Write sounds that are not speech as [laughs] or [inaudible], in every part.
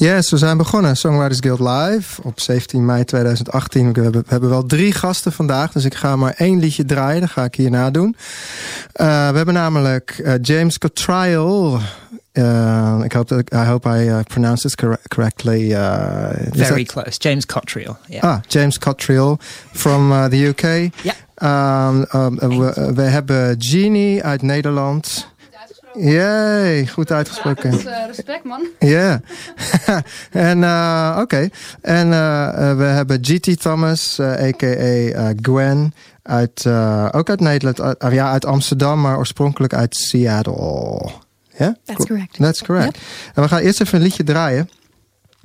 Yes, we zijn begonnen. Songwriters Guild Live op 17 mei 2018. We hebben, we hebben wel drie gasten vandaag, dus ik ga maar één liedje draaien. Dat ga ik hierna doen. Uh, we hebben namelijk uh, James Cottrell. Uh, ik hoop dat I hope I uh, pronounced this correctly. Uh, Very close. James Cottrell. Yeah. Ah, James Cottrell from the UK. Ja. Um, um, we, we, hebben Jeannie uit Nederland. Jee, goed uitgesproken. Ja, respect, man. Ja. [laughs] en, uh, oké. Okay. En uh, we hebben GT Thomas, uh, a.k.a. Gwen, uit, ook uit Nederland. ja, uit Amsterdam, maar oorspronkelijk uit Seattle. Ja? That's correct. That's correct. Yep. En we gaan eerst even een liedje draaien.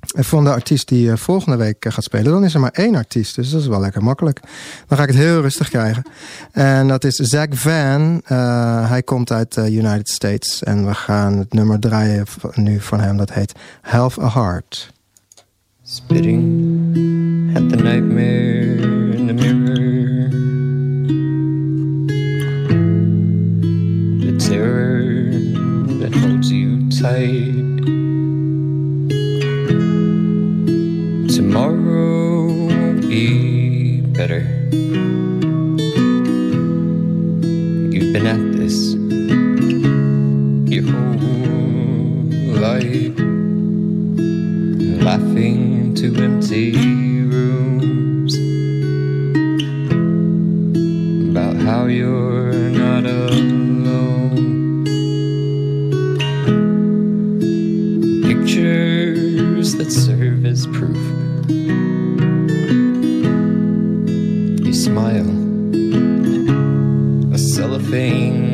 Van de artiest die uh, volgende week uh, gaat spelen. Dan is er maar één artiest. Dus dat is wel lekker makkelijk. Dan ga ik het heel rustig krijgen. En dat is Zach Van. Uh, hij komt uit de United States. En we gaan het nummer draaien nu van hem. Dat heet Half a Heart. Spitting at the nightmare in the mirror. The terror that holds you tight. Be better. You've been at this your whole life, laughing to empty rooms about how you're not alone. Pictures that serve as proof smile, a cellophane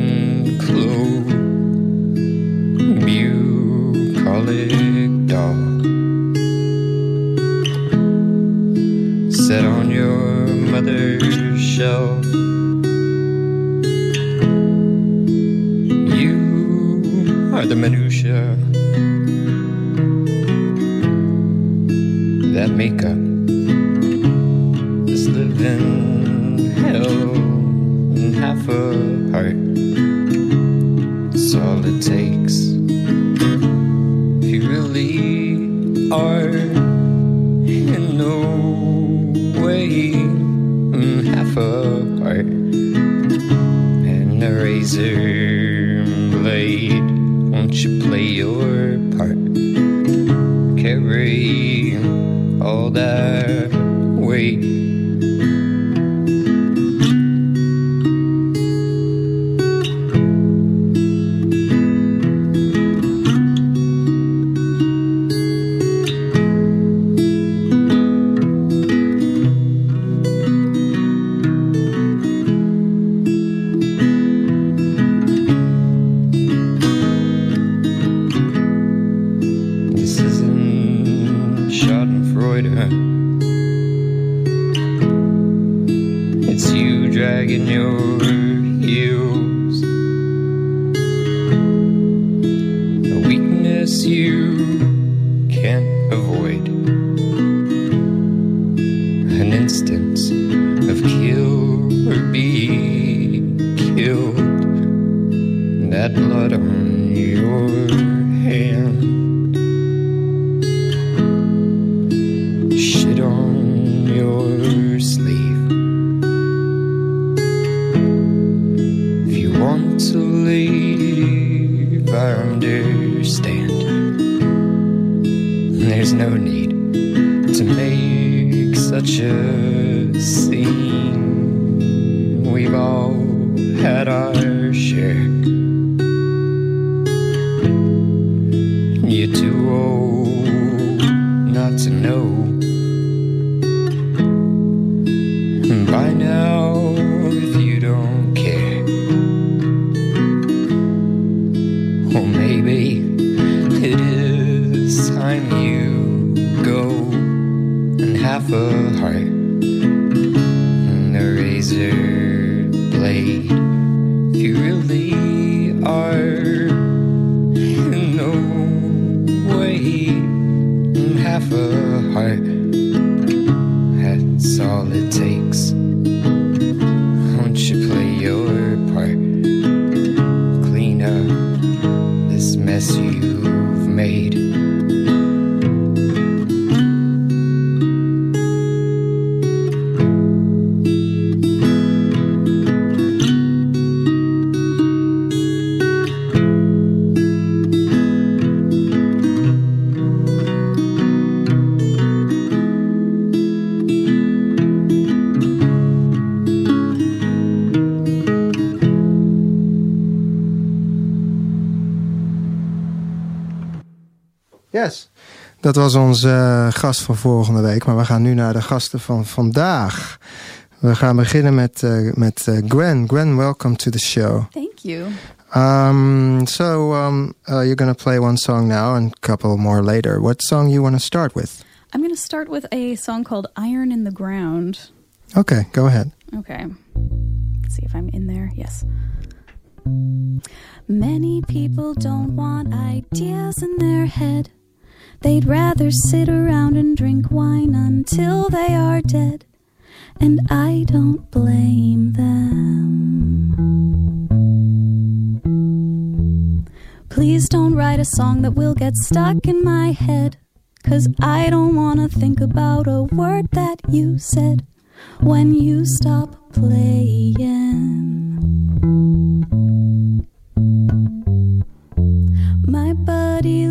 mess you've made. Dat was onze uh, gast van volgende week. Maar we gaan nu naar de gasten van vandaag. We gaan beginnen met, uh, met uh, Gwen. Gwen, welcome to the show. Thank you. Um, so um, you're going to play one song now and a couple more later. What song you want to start with? I'm going to start with a song called Iron in the Ground. Okay, go ahead. Okay. Let's see if I'm in there. Yes. Many people don't want ideas in their head. They'd rather sit around and drink wine until they are dead. And I don't blame them. Please don't write a song that will get stuck in my head. Cause I don't wanna think about a word that you said when you stop playing. My buddy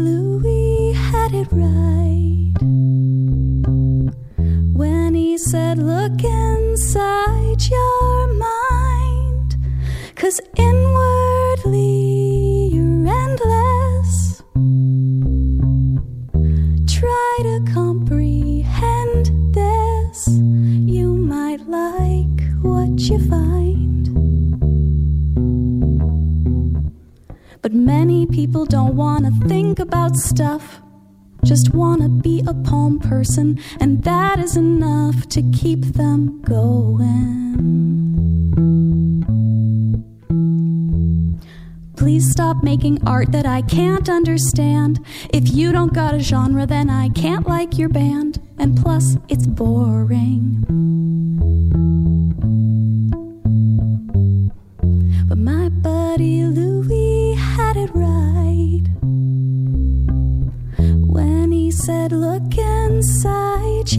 said, Look inside your mind, cause inwardly you're endless. Try to comprehend this, you might like what you find. But many people don't want to think about stuff, just want to be a palm person, and that is enough to keep them going. Please stop making art that I can't understand. If you don't got a genre, then I can't like your band, and plus, it's boring. Look inside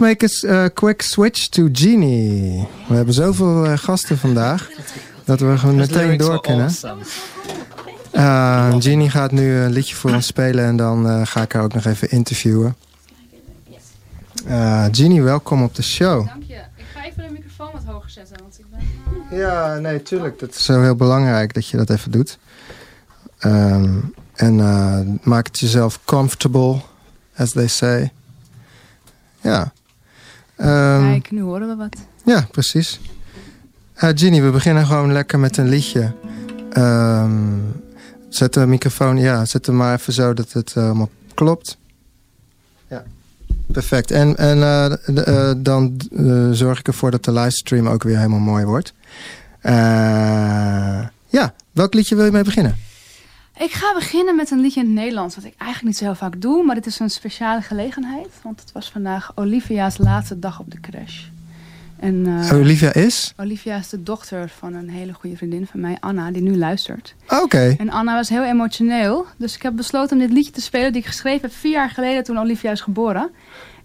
let's make a uh, quick switch to Genie. We hebben zoveel uh, gasten vandaag dat we gewoon meteen door kunnen. awesome. Uh, Genie gaat nu een liedje voor ons spelen en dan uh, ga ik haar ook nog even interviewen. Uh, Genie, welkom op de show. Dank je. Ik ga even de microfoon wat hoger zetten, want ik ben... Ja, nee, tuurlijk. Dat is zo heel belangrijk dat je dat even doet. Um, en uh, maak het jezelf comfortable, as they say. Ja. Um, Kijk, nu horen we wat. Ja, precies. Uh, Ginny, we beginnen gewoon lekker met een liedje. Um, zet de microfoon, ja, zet hem maar even zo dat het allemaal klopt. Ja, perfect. En, en uh, uh, dan zorg ik ervoor dat de livestream ook weer helemaal mooi wordt. ja, welk liedje wil je mee beginnen? Ik ga beginnen met een liedje in het Nederlands, wat ik eigenlijk niet zo heel vaak doe, maar dit is een speciale gelegenheid, want het was vandaag Olivia's laatste dag op de crash. En, uh, Olivia is? Olivia is de dochter van een hele goede vriendin van mij, Anna, die nu luistert. Oké. Okay. En Anna was heel emotioneel, dus ik heb besloten om dit liedje te spelen die ik geschreven heb vier jaar geleden toen Olivia is geboren.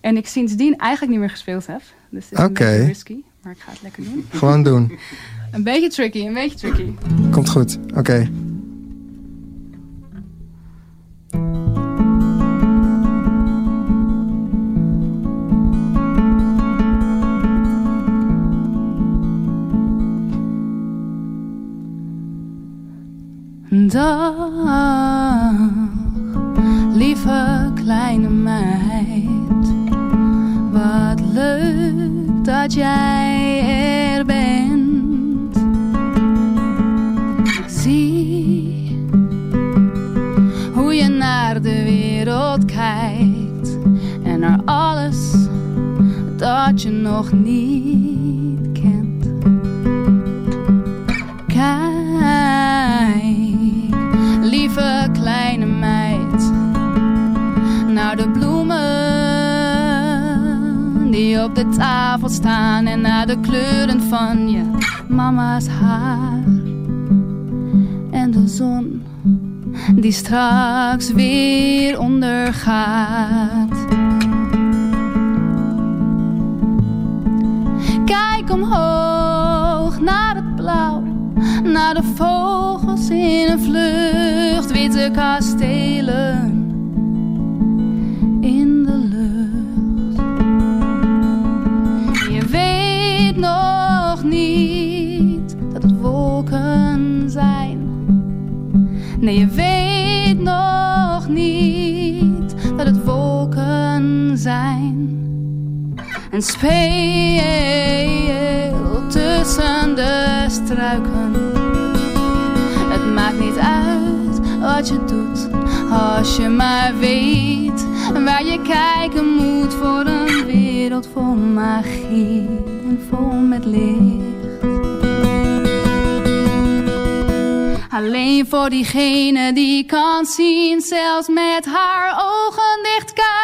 En ik sindsdien eigenlijk niet meer gespeeld heb. Dus het is okay. een beetje risky, maar ik ga het lekker doen. Gewoon doen. [laughs] een beetje tricky, een beetje tricky. Komt goed, oké. Okay. Dag, lieve kleine meid. Wat leuk dat jij er bent. Naar de wereld kijkt en naar alles dat je nog niet kent. Kijk, lieve kleine meid, naar de bloemen die op de tafel staan en naar de kleuren van je mama's haar en de zon die straks weer ondergaat. Kijk omhoog naar het blauw, naar de vogels in een vlucht, witte kastelen En speel tussen de struiken. Het maakt niet uit wat je doet, als je maar weet waar je kijken moet voor een wereld vol magie en vol met licht. Alleen voor diegene die kan zien, zelfs met haar ogen dicht. Kijk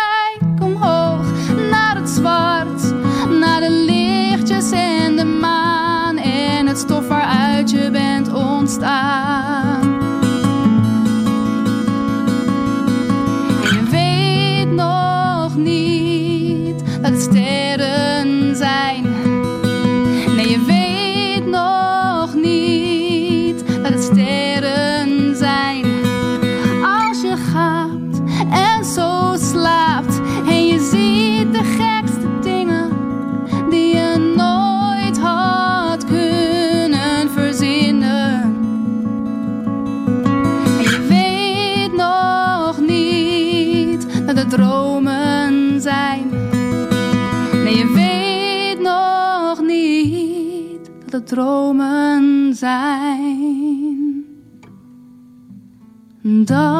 더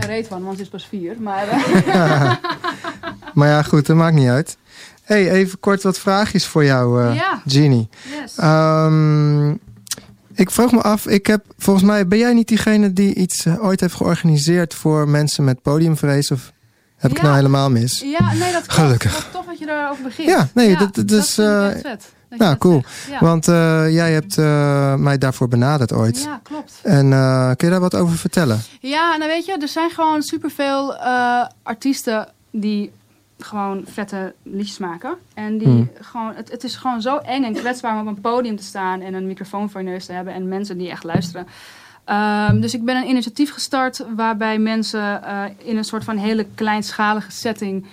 geen reet van, want ze is pas vier. Maar eh, [laughs] Maar ja, goed, dat maakt niet uit. hey, even kort wat vraagjes voor jou, Ja. Yes. Ehm, ik vroeg me af, ik heb, volgens mij ben jij niet diegene die iets eh, ooit heeft georganiseerd voor mensen met podiumvrees? Of heb ik Ja. nou helemaal mis? Ja, nee, dat [laughs] klopt. Gelukkig. Wat tof dat je daarover begint. Ja, nee, dat- dat is, vet. Nou, cool. Ja. Want eh, jij hebt eh, mij daarvoor benaderd ooit. ja, klopt. En eh, kun je daar wat over vertellen? Ja, nou weet je, er zijn gewoon superveel artiesten die gewoon vette liedjes maken. En die Hmm. gewoon, het, het is gewoon zo eng en kwetsbaar om op een podium te staan en een microfoon voor je neus te hebben en mensen die echt luisteren. Ehm, dus ik ben een initiatief gestart waarbij mensen in een soort van hele kleinschalige setting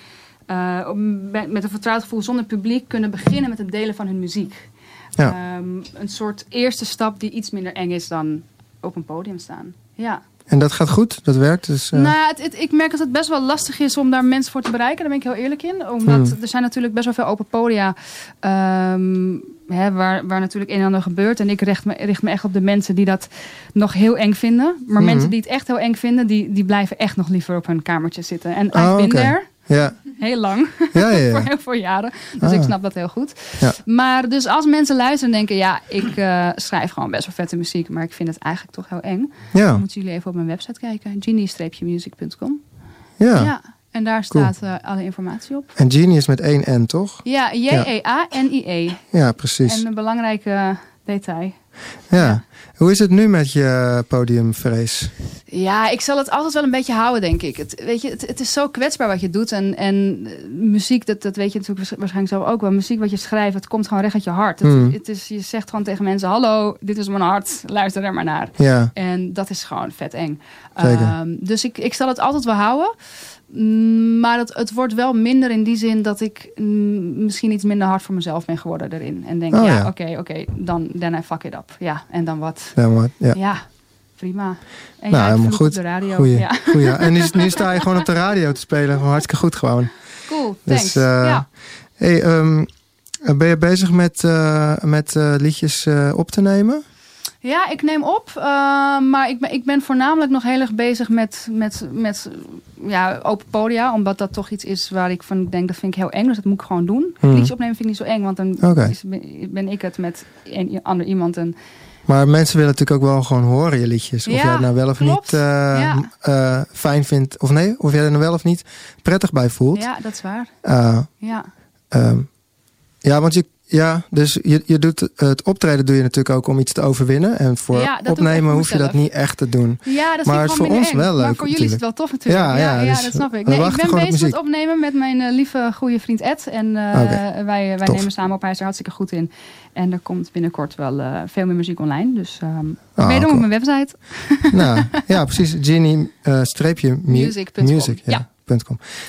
eh, met met een vertrouwd gevoel zonder publiek kunnen beginnen met het delen van hun muziek. Ja. Ehm, een soort eerste stap die iets minder eng is dan op een podium staan. Ja. En dat gaat goed, dat werkt. Dus, eh, Nou het, het- ik merk dat het best wel lastig is om daar mensen voor te bereiken. Daar ben ik heel eerlijk in. Omdat Hmm. er zijn natuurlijk best wel veel open podia ehm, hè, waar, waar natuurlijk een en ander gebeurt. En ik richt me, richt me echt op de mensen die dat nog heel eng vinden. Maar Mhm. mensen die het echt heel eng vinden, die, die blijven echt nog liever op hun kamertje zitten. En Oh, been oké. there, ja, heel lang. ja, ja. [laughs] voor ja. heel veel jaren. Dus Ah. ik snap dat heel goed. Ja. Maar dus als mensen luisteren en denken... ja, ik eh, schrijf gewoon best wel vette muziek... maar ik vind het eigenlijk toch heel eng... dan moeten jullie even op mijn website kijken. genie-music.com ja. ja. En daar Cool. staat eh, alle informatie op. En Genie is met één N, toch? Ja, J-E-A-N-I-E. Ja, precies. En een belangrijke detail. Ja. Hoe is het nu met je podiumvrees? Ja, ik zal het altijd wel een beetje houden, denk ik. Het, weet je, het, het is zo kwetsbaar wat je doet. En, en eh, muziek, dat, dat weet je natuurlijk waarsch- waarschijnlijk zo ook wel. Muziek wat je schrijft, het komt gewoon recht uit je hart. Het, Hmm. het is, je zegt gewoon tegen mensen, hallo, dit is mijn hart. Luister er maar naar. Ja, En dat is gewoon vet eng. Zeker. Ehm, dus ik, ik zal het altijd wel houden. Mm, Maar het, het wordt wel minder in die zin dat ik mm, misschien iets minder hard voor mezelf ben geworden erin. En denk, Oh, ja, ja. oké, oké, dan then I fuck it up. Ja, en dan wat? ja, maar, ja. Ja, prima. En Nou, helemaal goed. op de radio. Goeie, Ja, goeie. En nu, [laughs] nu sta je gewoon op de radio te spelen. Gewoon hartstikke goed gewoon. cool, Dus, thanks. eh, ja. Hey, ehm, ben je bezig met, eh, met eh, liedjes op te nemen? Ja, ik neem op. eh, maar ik ben, ik ben voornamelijk nog heel erg bezig met, met, met ja, open podia. Omdat dat toch iets is waar ik van denk, dat vind ik heel eng. Dus dat moet ik gewoon doen. Hmm. Liedjes opnemen vind ik niet zo eng. Want dan is- ben, ik het met een ander iemand. En Maar mensen willen natuurlijk ook wel gewoon horen je liedjes. Of Ja, jij het nou wel of klopt. niet eh, Ja. eh, fijn vindt. Of nee, of jij er nou wel of niet prettig bij voelt. ja, dat is waar. Ja, ehm, ja, want je, ja, dus je, je doet het optreden doe je natuurlijk ook om iets te overwinnen. En voor Ja, opnemen hoef je dat niet echt te doen. ja dat Maar vind ik is voor ons eng. wel leuk, Maar voor jullie is het wel tof natuurlijk. Ja, Ja, dus dat snap ik. Nee, ik ben bezig met opnemen met mijn eh, lieve goede vriend Ed. En eh, wij, wij Tof. nemen samen op. Hij is er hartstikke goed in. En er komt binnenkort wel eh, veel meer muziek online. Dus ehm Ah, meedoen cool. op mijn website. nou, ja, precies. Genie eh, streepje mu- Music.com. music, ja,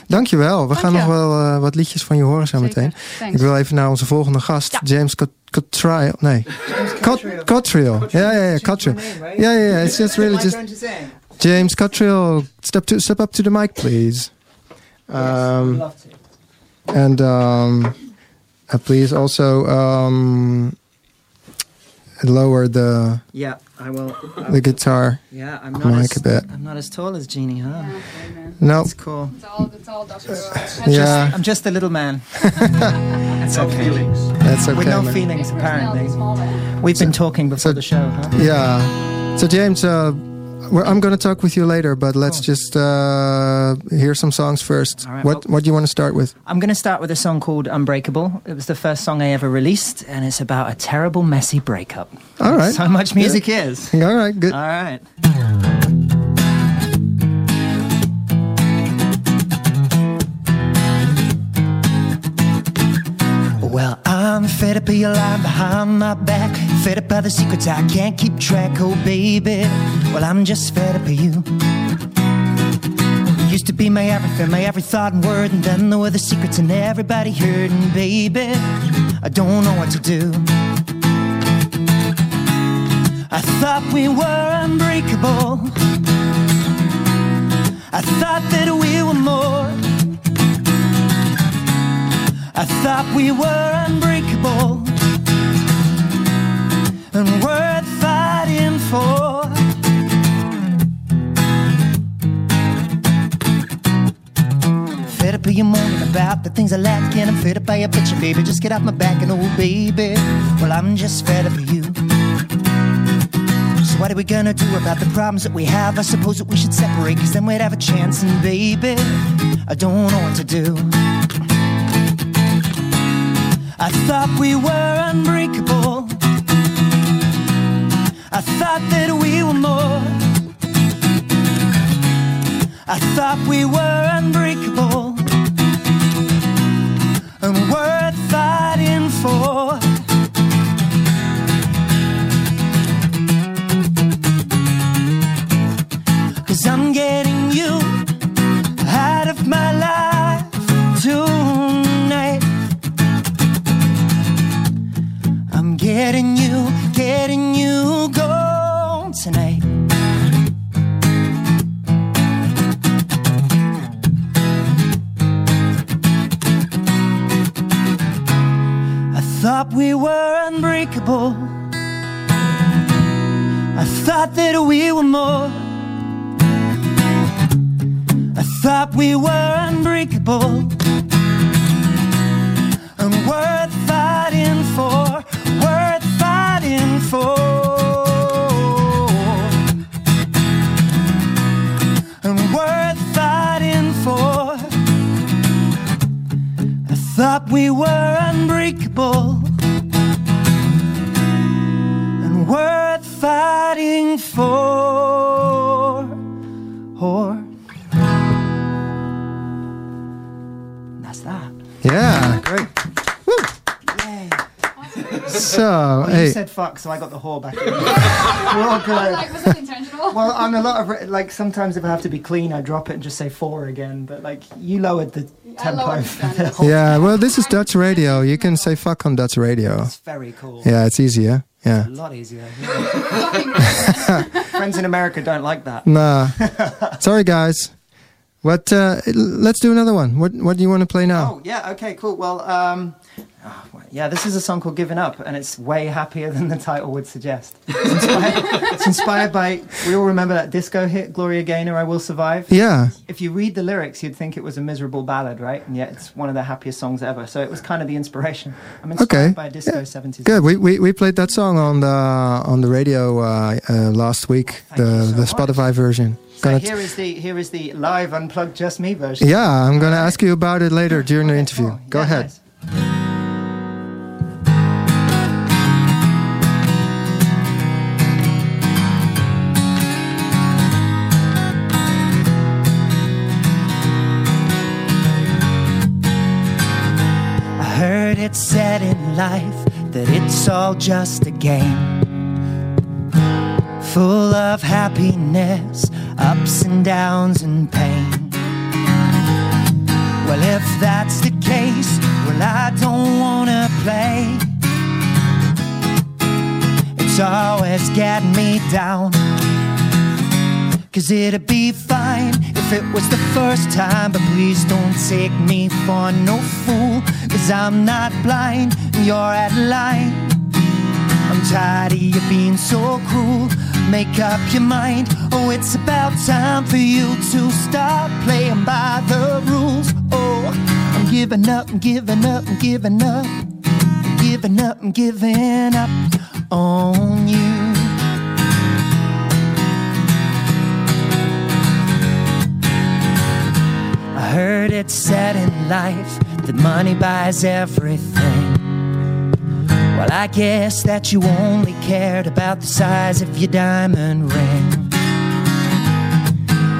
Dankjewel. We gaan nog wel eh, wat liedjes van je horen zo meteen. Thanks. Ik wil even naar onze volgende gast, Ja. James Cot- Cottrell. Nee, Cot- Cottrell. Ja, ja, ja, Cottrell. Ja, ja, ja. It's just really just James Cottrell. Step to step up to the mic, please. Um, and um, uh, please also um, lower the Yeah, I will. the guitar. Yeah, I'm not. Mic As, a bit. I'm not as tall as Jeanie, huh? No, it's cool. yeah, I'm just a little man. [laughs] That's okay. that's okay. With no man. feelings, apparently. We've been talking before so- the show, huh? Yeah. So James, uh, we're, I'm going to talk with you later, but let's just uh, hear some songs first. Right, what well- What do you want to start with? I'm going to start with a song called Unbreakable. It was the first song I ever released, and it's about a terrible, messy breakup. All right. So much music is. All right. Good. All right. Well, I'm fed up of your lying behind my back. Fed up by the secrets I can't keep track, oh baby. Well, I'm just fed up of you. You used to be my everything, my every thought and word, and then there were the secrets and everybody heard, and baby, I don't know what to do. I thought we were unbreakable. I thought that we were more. I thought we were unbreakable and worth fighting for. Fed up of you moaning about the things I lack, and I'm fed up by your picture, baby. Just get off my back and oh, baby. Well, I'm just fed up of you. So what are we gonna do about the problems that we have? I suppose that we should separate, cause then we'd have a chance, and baby, I don't know what to do. I thought we were unbreakable. I thought that we were more. I thought we were unbreakable and worth fuck, so I got the whore back in. [laughs] We're good. Like, was it intentional? Well, on a lot of like sometimes if I have to be clean, I drop it and just say four again. But like you lowered the I tempo. lowered the for [laughs] the standard. whole yeah, well, this is Dutch radio. You can say fuck on Dutch radio. It's very cool. Yeah, it's easy, yeah? Yeah. A lot easier. yeah. Friends in America don't like that. [laughs] Nah. Sorry, guys. What? Uh, let's do another one. What? What do you want to play now? Oh yeah, okay, cool. Well, um, oh, yeah, this is a song called "Giving Up," and it's way happier [laughs] than the title would suggest. It's inspired, it's inspired by we all remember that disco hit Gloria Gaynor, "I Will Survive." Yeah. If you read the lyrics, you'd think it was a miserable ballad, right? And yet it's one of the happiest songs ever. So it was kind of the inspiration. I'm inspired Okay. by disco Yeah. 70s. Good. We, we we played that song on the on the radio uh, uh, last week. Thank the so the much. Spotify version. So here is the here is the live unplugged just me version. yeah, I'm gonna ask you about it later during the interview. cool. Go Yeah, ahead. nice. It said in life that it's all just a game. Full of happiness, ups and downs and pain. Well, if that's the case, well, I don't wanna play. It's always getting me down. Cause it'd be fine if it was the first time, but please don't take me for no fool. Cause I'm not blind, and you're at line. I'm tired of you being so cruel. Make up your mind. Oh, it's about time for you to stop playing by the rules. Oh, I'm giving up, I'm giving up, I'm giving up. I'm giving up, I'm giving up on you. Heard it said in life that money buys everything. Well, I guess that you only cared about the size of your diamond ring.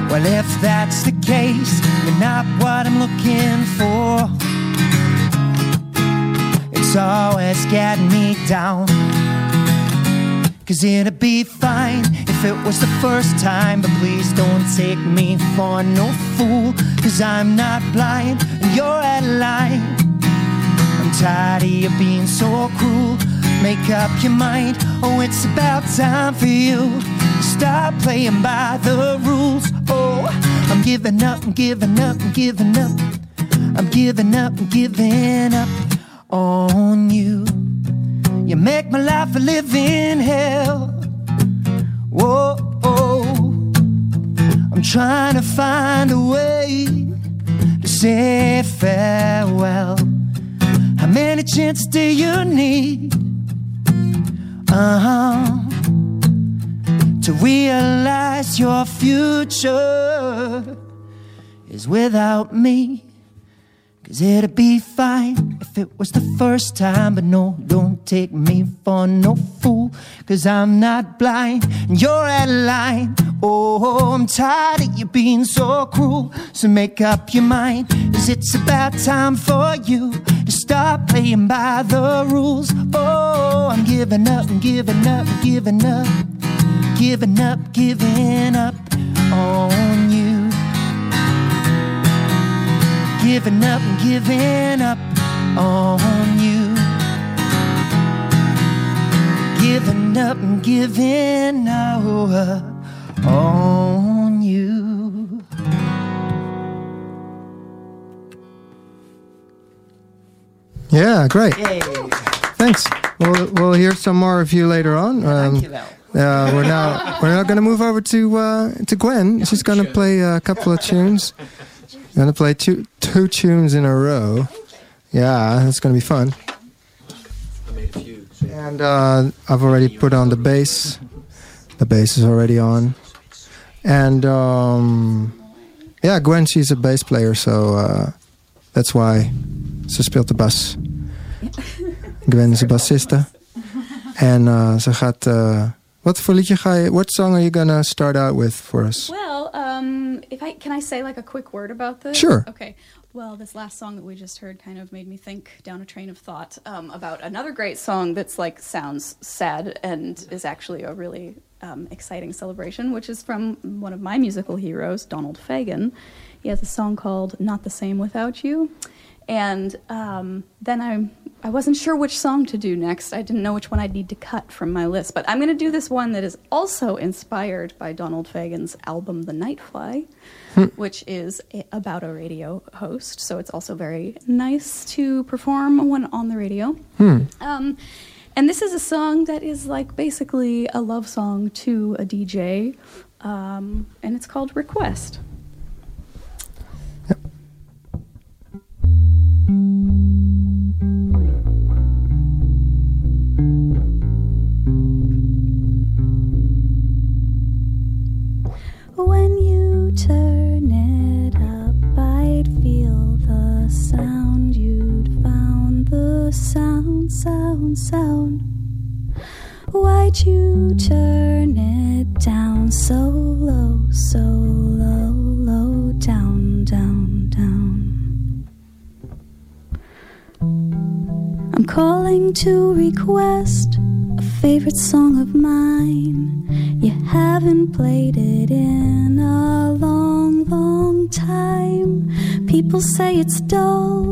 Well, if that's the case, you're not what I'm looking for. It's always getting me down. Cause it'd be fine if it was the first time, but please don't take me for no fool. Cause I'm not blind and you're at line. I'm tired of you being so cruel. Make up your mind. Oh, it's about time for you to stop playing by the rules. Oh, I'm giving up, I'm giving up, I'm giving up. I'm giving up, I'm giving up on you. You make my life a living hell. Whoa, oh. I'm trying to find a way to say farewell. How many chances do you need? Uh huh. To realize your future is without me. Cause it'd be fine if it was the first time, but no, don't take me for no fool. Cause I'm not blind and you're at line. Oh, I'm tired of you being so cruel. So make up your mind, cause it's about time for you to stop playing by the rules. Oh, I'm giving up, I'm giving up, I'm giving up, giving up, giving up on you giving up and giving up on you. Giving up and giving up on you. Yeah, great. Yay. Thanks. We'll we'll hear some more of you later on. Um, Thank you, Val. Uh, we're now we're now going to move over to uh, to Gwen. She's going to play a couple of tunes. Going to play two two tunes in a row. Yeah, it's going to be fun. And uh, I've already put on the bass. The bass is already on. And um, yeah, Gwen, she's a bass player, so uh, that's why ze speelt de bas. [laughs] Gwen is een bassiste. En uh, ze gaat. Uh, wat voor liedje ga je. What song are you gonna start out with for us? Well, if I can I say like a quick word about this? Sure. Okay. Well, this last song that we just heard kind of made me think down a train of thought um, about another great song that's like sounds sad and is actually a really um, exciting celebration, which is from one of my musical heroes, Donald Fagen. He has a song called "Not the Same Without You," and um, then I I wasn't sure which song to do next. I didn't know which one I'd need to cut from my list, but I'm going to do this one that is also inspired by Donald Fagen's album "The Nightfly." which is a, about a radio host. So it's also very nice to perform when on the radio. Um, and this is a song that is like basically a love song to a DJ, um, and it's called Request. When you turn it up, I'd feel the sound. You'd found the sound, sound, sound. Why'd you turn it down so low, so low, calling to request a favorite song of mine. You haven't played it in a long, long time. People say it's dull,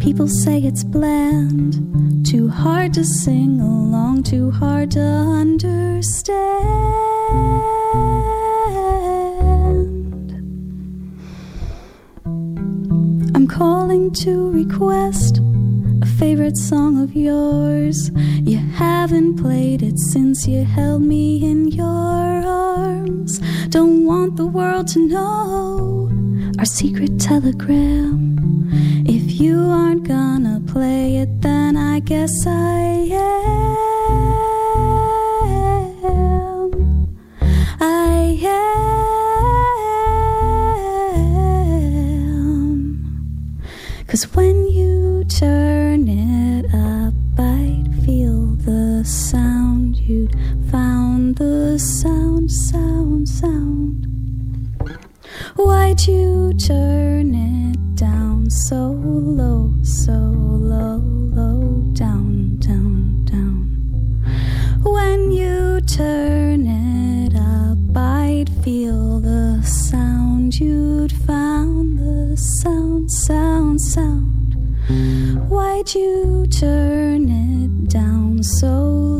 people say it's bland. Too hard to sing along, too hard to understand. I'm calling to request favorite song of yours. You haven't played it since you held me in your arms. Don't want the world to know our secret telegram. If you aren't gonna play it, then I guess I am. I am. Cause when you turn it up, I'd feel the sound. You'd found the sound, sound, sound. Why'd you turn it down so low, so low, low, down, down, down? When you turn it up, I'd feel the sound. You'd found the sound, sound, sound. Why'd you turn it down so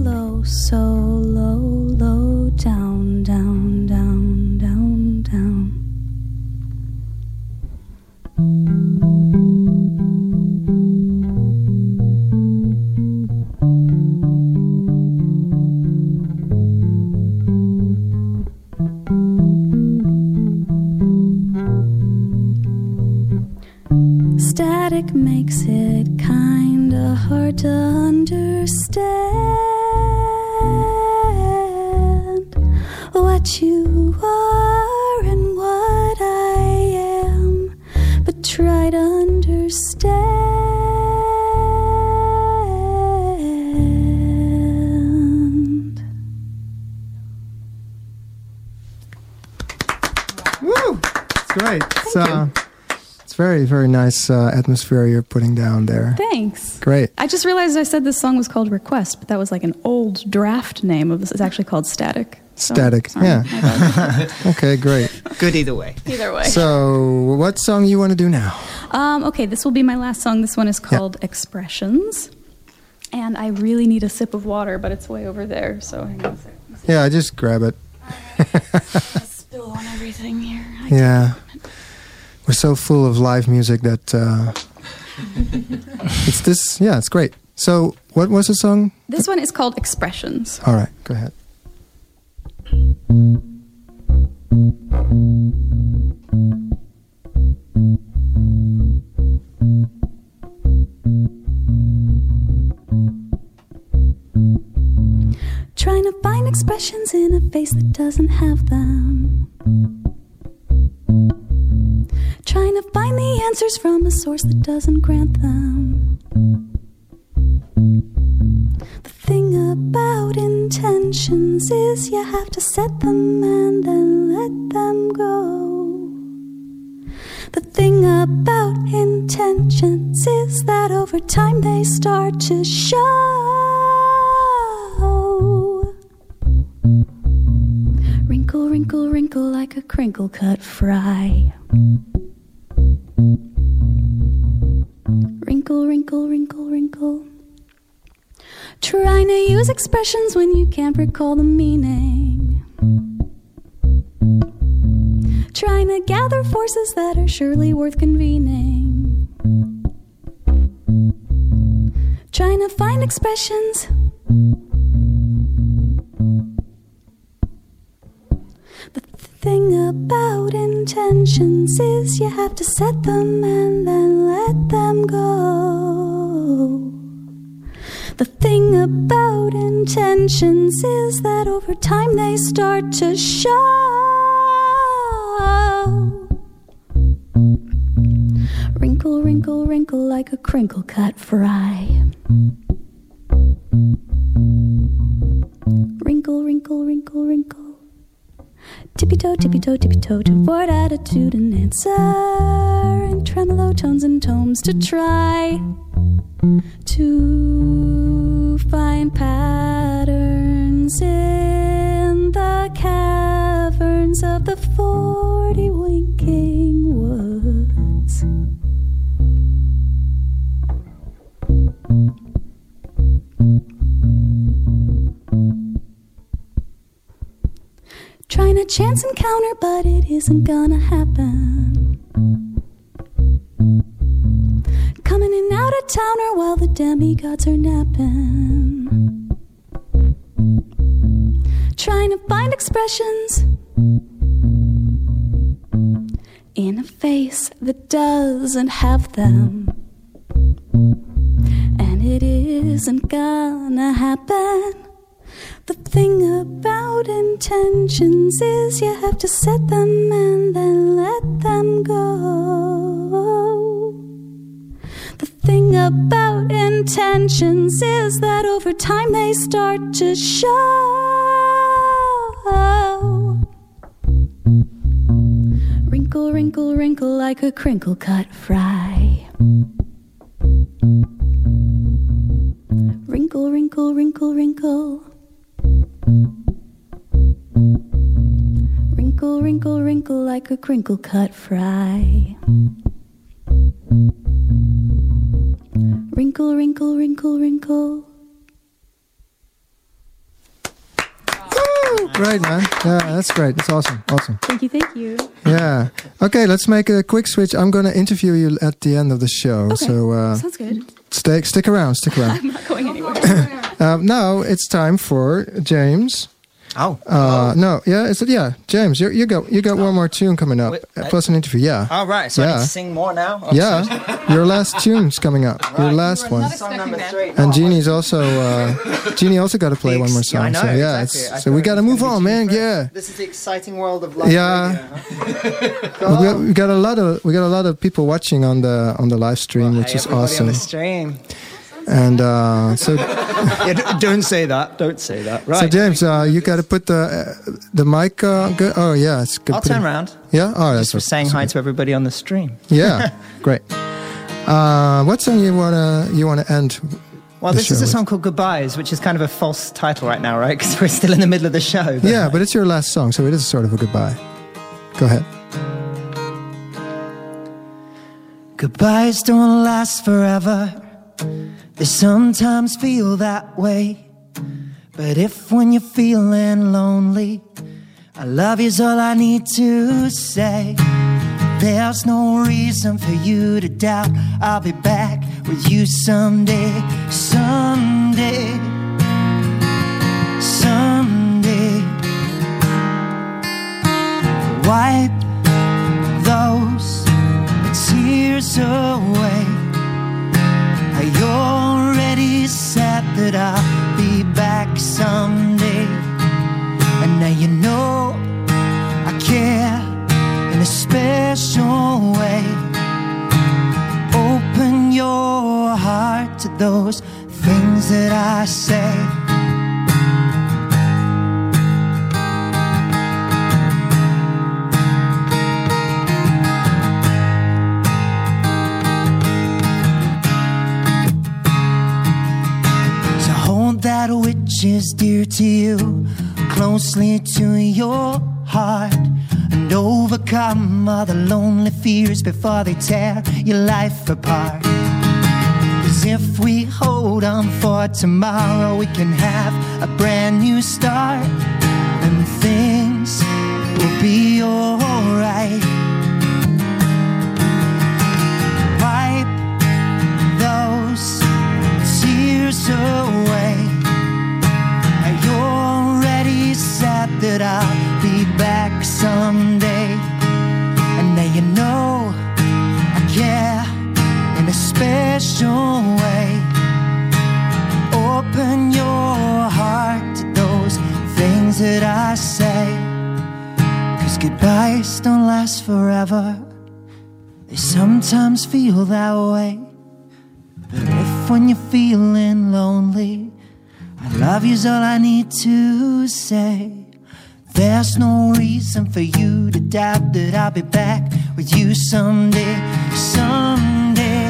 nice uh, atmosphere you're putting down there. Thanks. Great. I just realized I said this song was called Request, but that was like an old draft name of this. It's actually called Static. So, Static. sorry. Yeah. [laughs] Okay, great. Good either way. Either way. So, what song you want to do now? Um, okay, this will be my last song. This one is called Expressions. And I really need a sip of water, but it's way over there. So hang on a second. Yeah, I just grab it. Spill on everything here. I [laughs] Yeah. We're so full of live music that uh, [laughs] it's this. Yeah, it's great. So, what was the song? This one is called Expressions. All right, go ahead. Trying to find expressions in a face that doesn't have them. Answers from a source that doesn't grant them. The thing about intentions is you have to set them and then let them go. The thing about intentions is that over time they start to show. Wrinkle, wrinkle, wrinkle like a crinkle cut fry. Expressions when you can't recall the meaning. Trying to gather forces that are surely worth convening. Trying to find expressions. The thing about intentions is you have to set them and then let them go. The thing about intentions is that over time they start to show. Wrinkle, wrinkle, wrinkle like a crinkle cut fry. Wrinkle, wrinkle, wrinkle, wrinkle. Tippy toe, tippy toe, tippy toe toward attitude and answer. And tremolo tones and tones to try to find patterns in the caverns of the forty winking woods. Trying a chance encounter, but it isn't gonna happen. Towner while the demigods are napping. Trying to find expressions in a face that doesn't have them. And it isn't gonna happen. The thing about intentions is you have to set them and then let them go. The thing about intentions is that over time they start to show. Wrinkle, wrinkle, wrinkle like a crinkle cut fry. Wrinkle, wrinkle, wrinkle, wrinkle. Wrinkle, wrinkle, wrinkle like a crinkle cut fry. Wrinkle, wrinkle, wrinkle, wrinkle. Woo! Great, man. Yeah, that's great. That's awesome. Awesome. Thank you, thank you. Yeah. Okay, let's make a quick switch. I'm going to interview you at the end of the show. So uh, Sounds good. stay, stick around. Stick around. [laughs] I'm not going [laughs] anywhere. [laughs] uh, now it's time for James. Oh. Uh, No, yeah, it's, it? Yeah, James, you, you got you got one more tune coming up, Wait, uh, I- plus an interview. Yeah, All right. So Yeah. need to sing more now. Oh, yeah. Your last tune's coming up. Your last one. Song number three. And Jeanie's also uh, [laughs] Jeanie also got to play one more Yeah, I song. know, so yeah, exactly. I so we got to move on, man. too Yeah, This is the exciting world of live Yeah. radio. huh? [laughs] we got, we got a lot of we got a lot of people watching on the on the live stream, which Hey, is everybody awesome. On the stream. And uh, so [laughs] Yeah, don't say that. Don't say that. Right. so James, uh, you got to put the uh, the mic. Uh, go- oh yeah, it's good. I'll turn it- around. Yeah, oh that's Just for saying hi good. to everybody on the stream. Yeah, [laughs] great. Uh, what song you wanna you wanna end? Well, this is a with? song called Goodbyes, which is kind of a false title right now, right? Because we're still in the middle of the show. Yeah, but it's your last song, so it is sort of a goodbye. Go ahead. Goodbyes don't last forever. They sometimes feel that way. But if when you're feeling lonely, I love you's all I need to say. There's no reason for you to doubt I'll be back with you someday, someday, someday. Wipe those tears away. I already said that I'll be back someday. And now you know I care in a special way. Open your heart to those things that I say. Is dear to you closely to your heart and overcome all the lonely fears before they tear your life apart. Cause if we hold on for tomorrow, we can have a brand new start and things will be alright. Wipe those tears away. Said that I'll be back someday. And now you know I care in a special way. Open your heart to those things that I say. Cause goodbyes don't last forever. They sometimes feel that way. But if when you're feeling lonely, I love you's all I need to say. There's no reason for you to doubt that I'll be back with you someday, someday,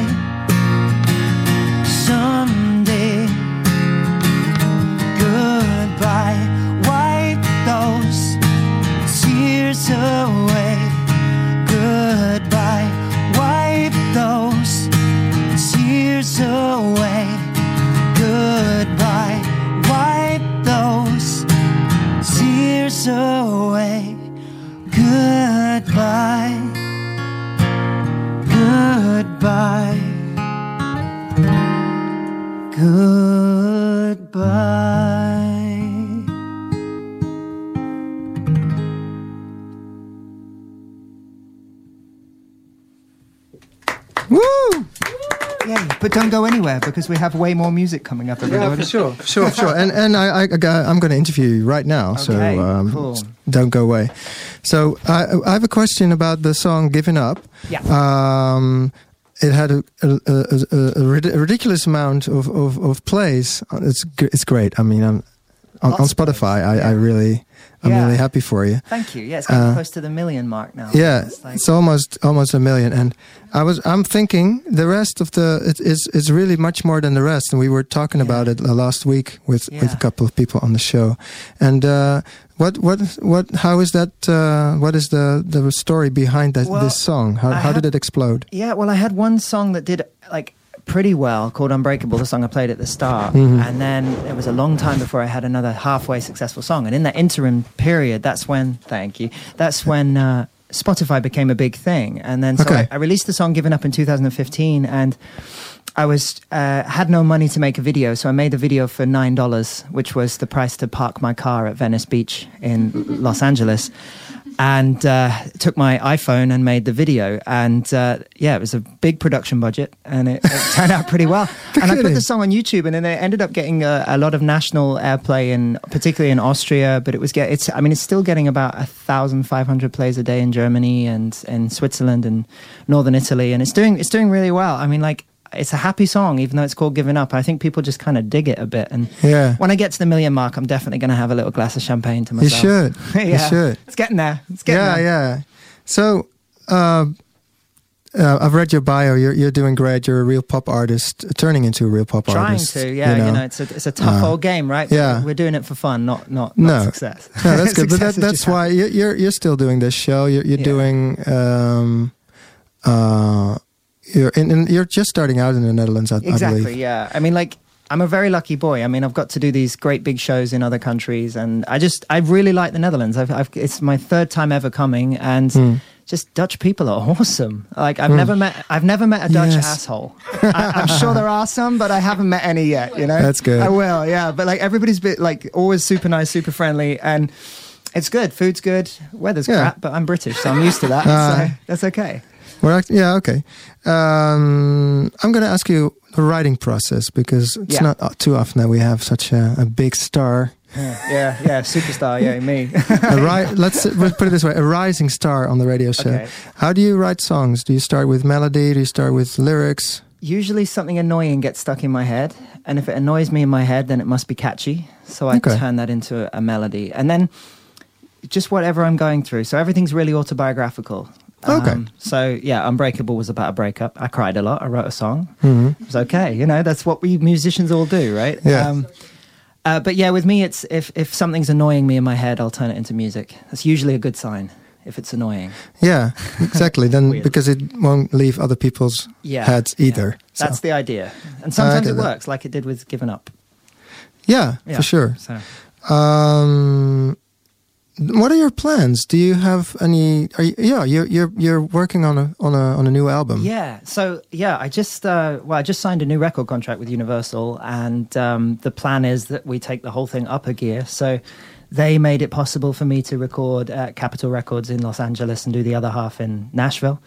someday. Goodbye, wipe those tears away. Goodbye, wipe those tears away. Away. Goodbye, goodbye, goodbye. Don't go anywhere because we have way more music coming up. Yeah, for sure, for sure, for sure. And and I, I I'm going to interview you right now, so Okay, um, cool. don't go away. So I I have a question about the song "Giving Up." Yeah. Um, it had a, a, a, a, a ridiculous amount of, of, of plays. It's it's great. I mean, I'm on, on Spotify. I, plays, I really I'm Yeah. really happy for you. Thank you. Yeah, it's getting Uh, close to the million mark now. Yeah, It's like- it's almost almost a million, and I was I'm thinking the rest of the it is is really much more than the rest, and we were talking Yeah. about it last week with with a couple of people on the show, and uh, what what what how is that? Uh, what is the the story behind that Well, this song? How I how did it explode? Yeah, well, I had one song that did like pretty well called Unbreakable, the song I played at the start. Mhm. And then it was a long time before I had another halfway successful song. And in that interim period, that's when, thank you, that's when uh, Spotify became a big thing. And then so Okay. I, I released the song Given Up in 2015 and I was uh, had no money to make a video, so I made the video for nine dollars, which was the price to park my car at Venice Beach in Los Angeles, and uh, took my iPhone and made the video. And uh, yeah, it was a big production budget, and it, it turned out pretty well. [laughs] and I put the song on YouTube, and then it ended up getting a, a lot of national airplay, in particularly in Austria. But it was get it's I mean it's still getting about a thousand five hundred plays a day in Germany and in Switzerland and northern Italy, and it's doing it's doing really well. I mean like. It's a happy song, even though it's called "Giving Up." I think people just kind of dig it a bit, and Yeah. when I get to the million mark, I'm definitely going to have a little glass of champagne to myself. You should. [laughs] yeah. You should. It's getting there. It's getting Yeah, there. yeah. Yeah. So. Uh, uh, I've read your bio. You're you're doing great. You're a real pop artist, turning into a real pop Trying artist. Trying to, yeah, you know, it's a it's a tough Uh, old game, right? yeah. we're doing it for fun, not not, No. not success. No, that's [laughs] good. but that, is why you're, you're you're still doing this show. You're you're Yeah. doing um uh you're in, in, you're just starting out in the Netherlands, I, I exactly believe. yeah i mean like i'm a very lucky boy i mean i've got to do these great big shows in other countries and i just i really like the netherlands I've, I've it's my third time ever coming and Hmm. just Dutch people are awesome. Like I've never met I've never met a Dutch Yes. asshole. I, I'm sure there are some, but I haven't met any yet. You know, That's good. I will, yeah. But like everybody's bit like always super nice, super friendly, and it's good. Food's good. Weather's Yeah. crap, but I'm British, so I'm used to that. Ah. so that's okay. We're act- yeah, okay. Um, I'm going to ask you the writing process because it's Yeah. not uh, too often that we have such a, a big star. Yeah, yeah, yeah, superstar, yeah, me. A ri- let's let's put it this way: a rising star on the radio show. Okay. How do you write songs? Do you start with melody? Do you start with lyrics? Usually something annoying gets stuck in my head, and if it annoys me in my head, then it must be catchy. So I Okay. turn that into a, a melody, and then just whatever I'm going through. So everything's really autobiographical. Um, Okay. so yeah, Unbreakable was about a breakup. I cried a lot. I wrote a song. Mhm. It was okay. You know, that's what we musicians all do, right? Yeah. Um, uh, but yeah, with me, it's if if something's annoying me in my head, I'll turn it into music. That's usually a good sign if it's annoying. Yeah, exactly. [laughs] then because it won't leave other people's Yeah, heads yeah. either. So, That's the idea, and sometimes it that. works, like it did with "Given Up." yeah, Yeah. for sure. So. Um, what are your plans? Do you have any? Are you, yeah, you're you're you're working on a on a on a new album. Yeah. So yeah, I just uh, well, I just signed a new record contract with Universal, and um, the plan is that we take the whole thing up a gear. So they made it possible for me to record at Capitol Records in Los Angeles and do the other half in Nashville.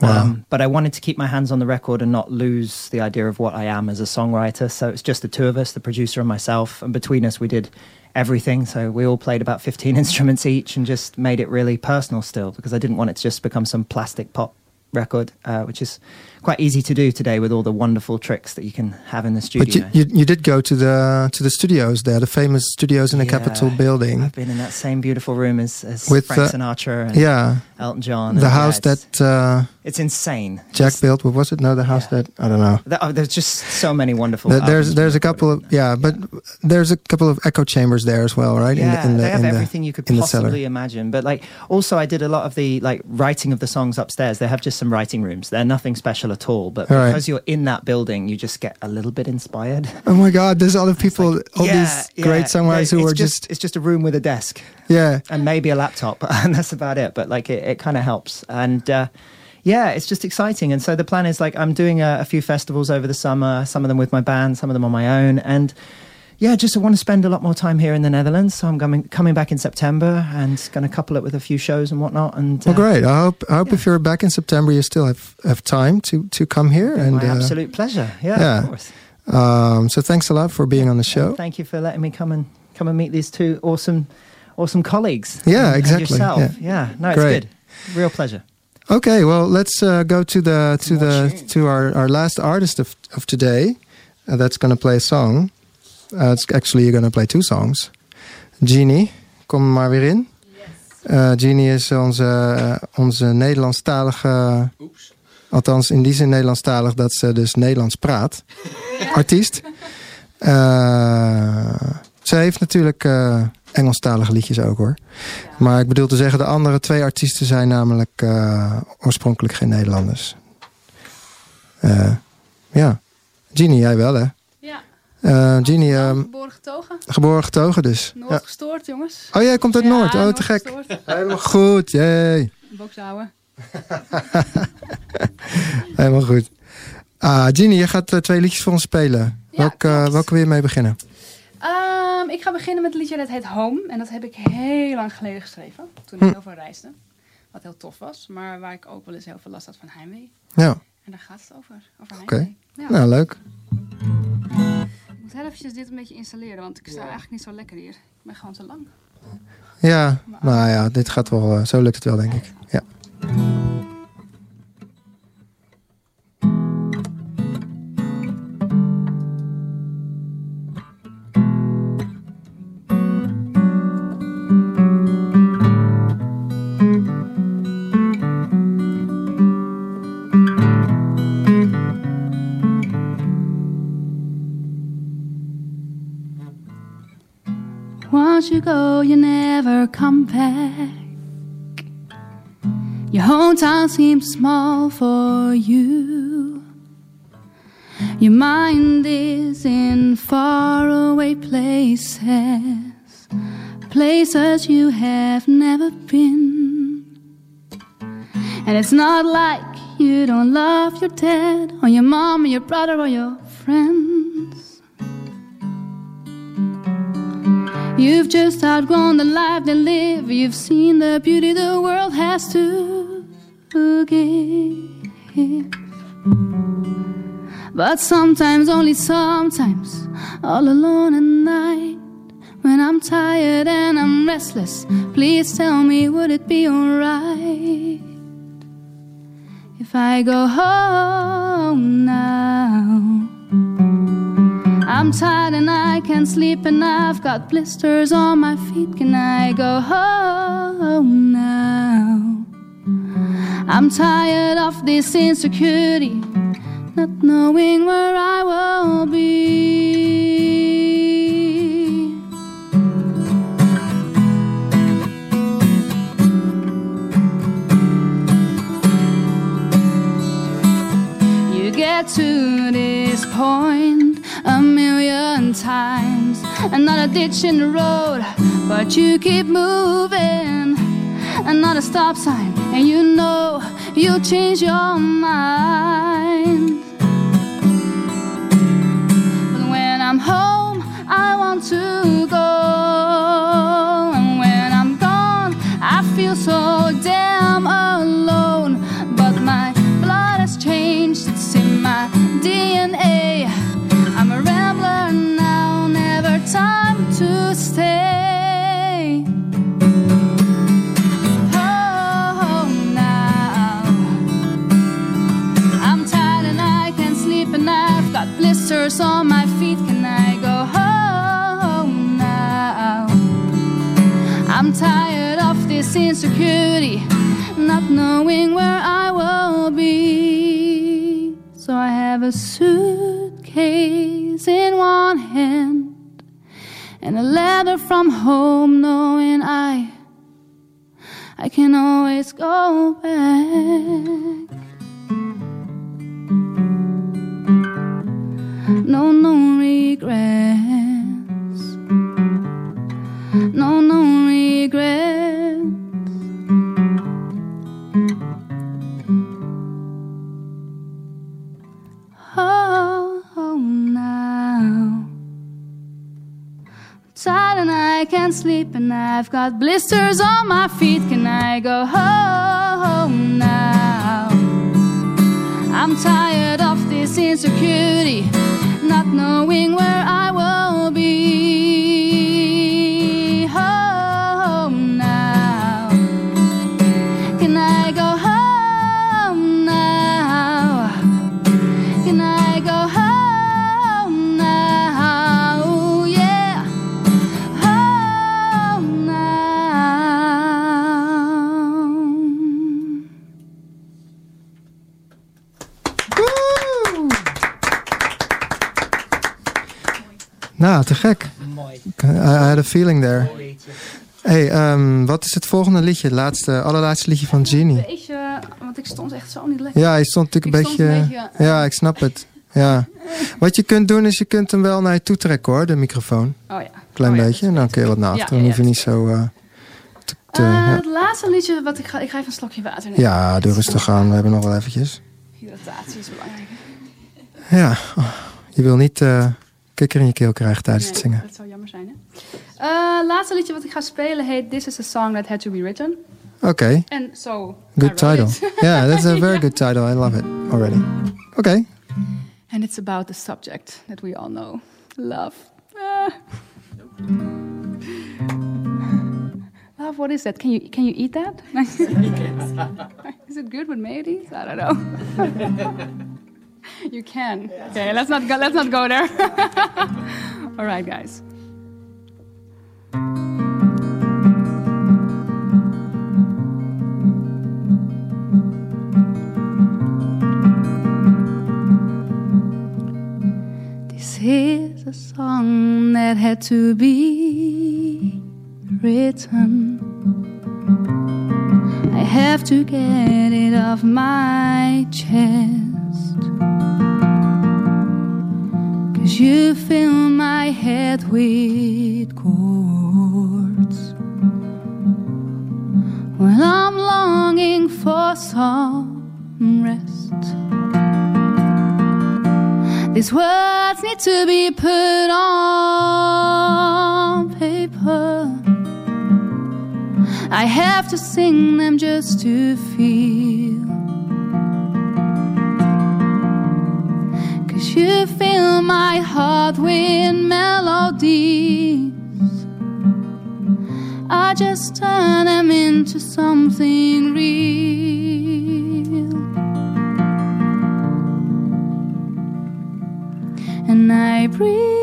Wow. Um, but I wanted to keep my hands on the record and not lose the idea of what I am as a songwriter. So it's just the two of us, the producer and myself, and between us, we did everything. So we all played about 15 [laughs] instruments each and just made it really personal still because I didn't want it to just become some plastic pop record, uh, which is quite easy to do today with all the wonderful tricks that you can have in the studio. But you, you you did go to the to the studios there, the famous studios in the Yeah. Capitol building. I've been in that same beautiful room as, as With, Frank uh, Sinatra and Yeah, Elton John. the and, house yeah, it's, that uh, it's insane. Jack Just- built. What was it? No, the house Yeah. that I don't know. Th- oh, there's just so many wonderful. There- there's there's a couple of yeah, but there's a couple of echo chambers there as well, right? Yeah, in the, they have in the, everything you could in the possibly imagine. But like, also, I did a lot of the like writing of the songs upstairs. They have just some writing rooms. They're nothing special at all. But All right. because you're in that building, you just get a little bit inspired. Oh my God! There's other people, all Yeah, these yeah. great songwriters who it's are just, it's just a room with a desk yeah. and maybe a laptop, [laughs] and that's about it. But like, it, it kind of helps. And uh, yeah, it's just exciting. And so the plan is like I'm doing a, a few festivals over the summer. Some of them with my band, some of them on my own, and. Yeah, just I want to spend a lot more time here in the Netherlands, so I'm coming coming back in September and going to couple it with a few shows and whatnot. And Well, uh, great. I hope I hope yeah. if you're back in September, you still have have time to to come here. And my uh, absolute pleasure. Yeah, yeah. of course. um, so thanks a lot for being on the show. And thank you for letting me come and come and meet these two awesome, awesome colleagues. Yeah, And- and exactly. yourself. Yeah. Yeah. no, it's Great. good. Real pleasure. Okay, well, let's uh, go to the to more the to our, our last artist of of today. Uh, that's going to play a song. Uh, it's actually you're to play two songs. Jeannie, kom maar weer in. Uh, Jeannie is onze uh, onze Nederlandstalige. Althans, in die zin Nederlandstalig dat ze dus Nederlands praat. [laughs] Artiest. Uh, ze heeft natuurlijk uh, Engelstalige liedjes ook hoor. Maar ik bedoel te zeggen, de andere twee artiesten zijn namelijk uh, oorspronkelijk geen Nederlanders. Uh, ja. Jeannie, jij wel hè? Uh, um, Geboren getogen. geboren getogen dus. Noord Ja. gestoord, jongens. Oh, jij komt uit Ja, Noord. Oh, Noord te gek. gestoord. Helemaal goed, jee. Bokshouden. [laughs] Helemaal goed. Ah, Jeannie, je gaat uh, twee liedjes voor ons spelen. Ja, welke, uh, klopt. welke wil je mee beginnen? Um, ik ga beginnen met een liedje dat heet Home. En dat heb ik heel lang geleden geschreven. Toen ik Hm. heel veel reisde. Wat heel tof was. Maar waar ik ook wel eens heel veel last had van heimwee. Ja, En daar gaat het over. Over Oké. heimwee. Ja. nou leuk. Ik moet heel eventjes dit een beetje installeren. Want ik sta eigenlijk niet zo lekker hier. Ik ben gewoon te lang. Ja, nou ja, dit gaat wel, uh, zo lukt het wel denk ik. Ja. Once you go, you never come back. Your hometown seems small for you. Your mind is in faraway places, places you have never been. And it's not like you don't love your dad, or your mom, or your brother, or your friends. You've just outgrown the life they live. You've seen the beauty the world has to give. But sometimes, only sometimes, all alone at night, when I'm tired and I'm restless, please tell me, would it be alright if I go home now? I'm tired and I can't sleep, and I've got blisters on my feet. Can I go home now? I'm tired of this insecurity, not knowing where I will be. You get to this point a times, another ditch in the road, but you keep moving. Another stop sign, and you know you'll change your mind. But when I'm home, I want to go. Always go back. Sleep, and I've got blisters on my feet. Can I go home now? I'm tired of this insecurity, not knowing where I will Nou, te gek. Mooi. I, I had a feeling there. Hey, ehm, wat is het volgende liedje? Het laatste, allerlaatste liedje van Genie. Beetje, want ik stond echt zo niet lekker. Ja, hij stond natuurlijk Ik een stond beetje... een beetje, Ja, ik snap het. Ja. Wat je kunt doen is je kunt hem wel naar je toe trekken hoor, de microfoon. Oh ja. Klein Oh ja, beetje. En dan kun je wat naar achteren. ja, Dan hoef je ja, niet zo... eh, te, te- Eh, ja. Het laatste liedje wat ik ga... Ik ga even een slokje water nemen. ja, doe rustig aan. We hebben nog wel eventjes. Hydratatie is belangrijk. Ja, oh, je wil niet eh kikker in je keel krijgen tijdens het zingen. Dat zou jammer zijn, hè? Eh, laatste liedje wat ik ga spelen heet This is a Song That Had To Be Written. Oké, En so, I good title. it. Yeah, [laughs] that's a very good title. I love it already. Oké. And it's about the subject that we all know. Love. Ah. [laughs] Love, what is that? Can you can you eat that? [laughs] is it good with mayonnaise? I don't know. You can. Okay, let's not go let's not go there. [laughs] all right, guys. This is a song that had to be written. I have to get it off my chest. Cause you fill my head with chords. Well, I'm longing for some rest. These words need to be put on paper. I have to sing them just to feel. You fill my heart with melodies. I just turn them into something real. And I breathe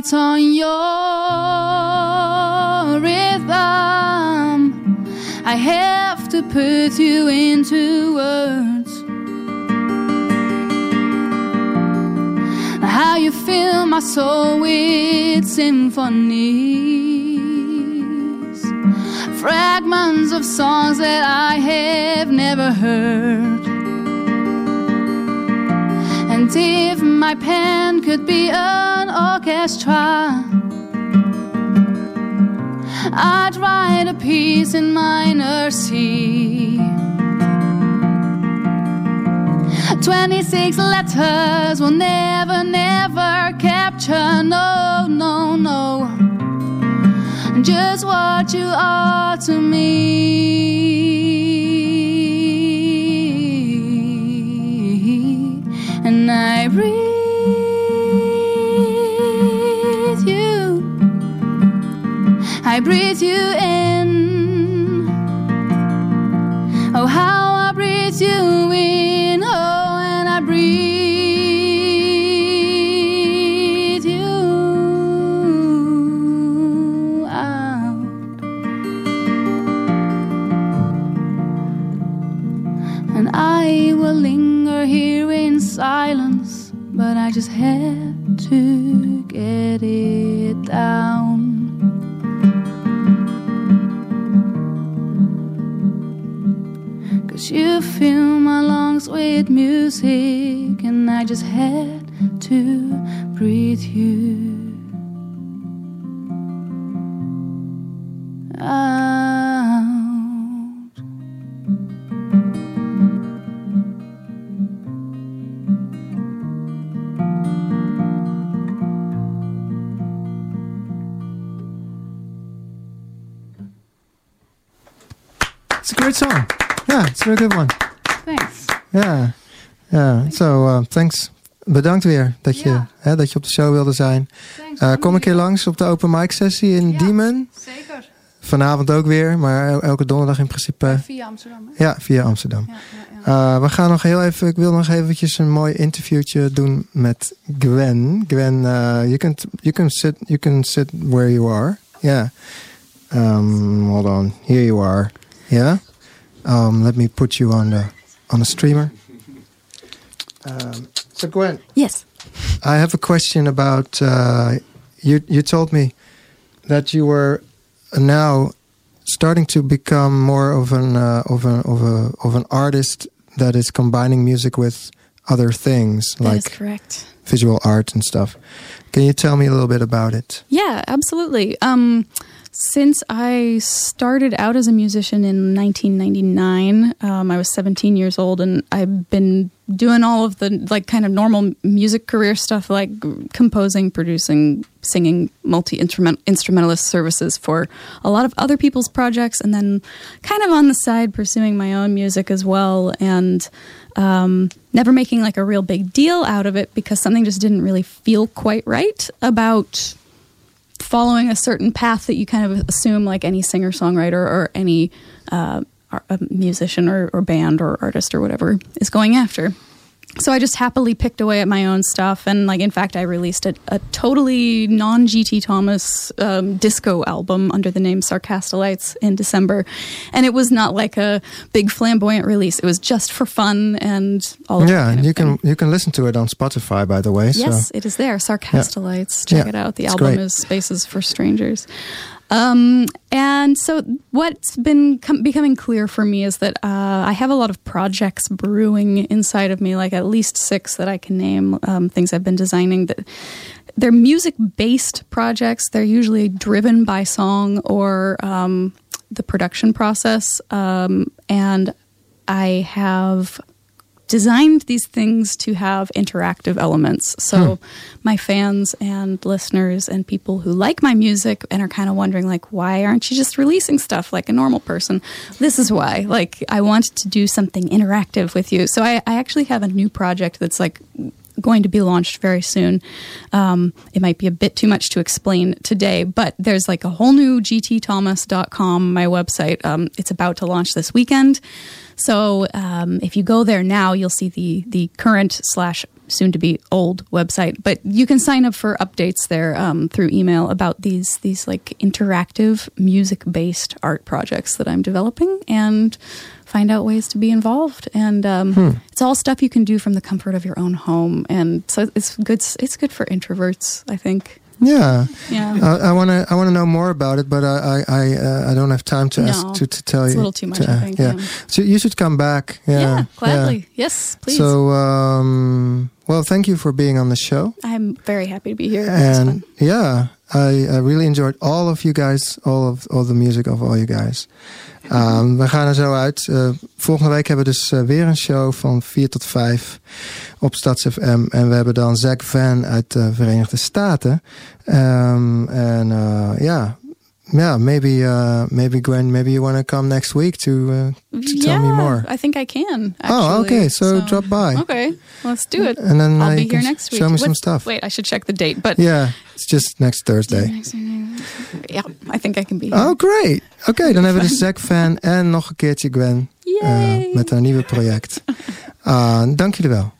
beats on your rhythm. I have to put you into words. How you fill my soul with symphonies, fragments of songs that I have never heard. And if my pen could be an orchestra, I'd write a piece in minor C. 26 letters will never, never capture, no, no, no. Just what you are to me. Breathe you in. Had to breathe you out. It's a great song. Yeah, it's a very good one. Thanks. Yeah. ja. So, uh, thanks. Bedankt weer dat je, Ja. hè, dat je op de show wilde zijn. Thanks. Eh, kom een keer langs op de open mic sessie in Ja. Diemen. Zeker. Vanavond ook weer, maar el- elke donderdag in principe. Via Amsterdam. hè? Ja, via Amsterdam. Ja, ja, ja. Uh, we gaan nog heel even, ik wil nog eventjes een mooi interviewtje doen met Gwen. Gwen, uh, you, can, you, can sit, you can sit where you are. Yeah. Um, hold on. Here you are. Yeah. Um, let me put you on the, on the streamer. Um, so Gwen, Yes. I have a question about uh, you. You told me that you were now starting to become more of an uh, of a of a of an artist that is combining music with other things That is like correct. visual art and stuff. Can you tell me a little bit about it? Yeah, absolutely. Um, since I started out as a musician in 1999, um, I was 17 years old, and I've been doing all of the like kind of normal music career stuff, like composing, producing, singing, multi instrumentalist services for a lot of other people's projects, and then kind of on the side pursuing my own music as well, and um, never making like a real big deal out of it because something just didn't really feel quite right about following a certain path that you kind of assume like any singer songwriter or any uh, musician or, or band or artist or whatever is going after so I just happily picked away at my own stuff, and like in fact, I released a, a totally non GT Thomas um, disco album under the name Sarcastolites in December, and it was not like a big flamboyant release. It was just for fun and all. Of that yeah, kind of you thing. can you can listen to it on Spotify, by the way. Yes, So it is there. Sarcastolites. Check Yeah, it out. The album great. is Spaces for Strangers. Um, and so, what's been com- becoming clear for me is that uh, I have a lot of projects brewing inside of me, like at least six that I can name. Um, things I've been designing that they're music based projects. They're usually driven by song or um, the production process. Um, and I have designed these things to have interactive elements. So hmm. my fans and listeners and people who like my music and are kind of wondering like why aren't you just releasing stuff like a normal person? This is why. Like I want to do something interactive with you. So I, I actually have a new project that's like going to be launched very soon. Um, it might be a bit too much to explain today, but there's like a whole new gtthomas.com, my website. Um, it's about to launch this weekend. So um, if you go there now, you'll see the the current slash soon to be old website. But you can sign up for updates there um, through email about these these like interactive music based art projects that I'm developing and find out ways to be involved. And um, it's all stuff you can do from the comfort of your own home. And so it's good. It's good for introverts, I think. Yeah, Yeah. Uh, I want to I want to know more about it, but I I I, uh, I don't have time to ask to, to tell you. it's a little too much, to, I think, Yeah. yeah. so you should come back. Yeah, Yeah, gladly. Yes, please. So um, well, thank you for being on the show. I'm very happy to be here. And yeah, I, I really enjoyed all of you guys, all of all the music of all you guys. Um, we gaan er zo uit. Uh, volgende week hebben we dus uh, weer een show van 4 tot 5 op StadsFM. En we hebben dan Zack Van uit de Verenigde Staten. Um, en uh, ja, yeah, maybe uh, maybe Gwen, maybe you want to come next week to uh, to tell me more. I think I can. Oh, okay. So, drop by. Okay, let's do it. And then I'll uh, be here next week. show me some stuff. Wait, I should check the date. But Yeah, it's just next Thursday. yeah, I think I can be here. Oh, great. Oké, dan hebben we de Zack-fan en nog een keertje Gwen. Eh, met haar nieuwe project. Ah, [laughs] dank jullie wel.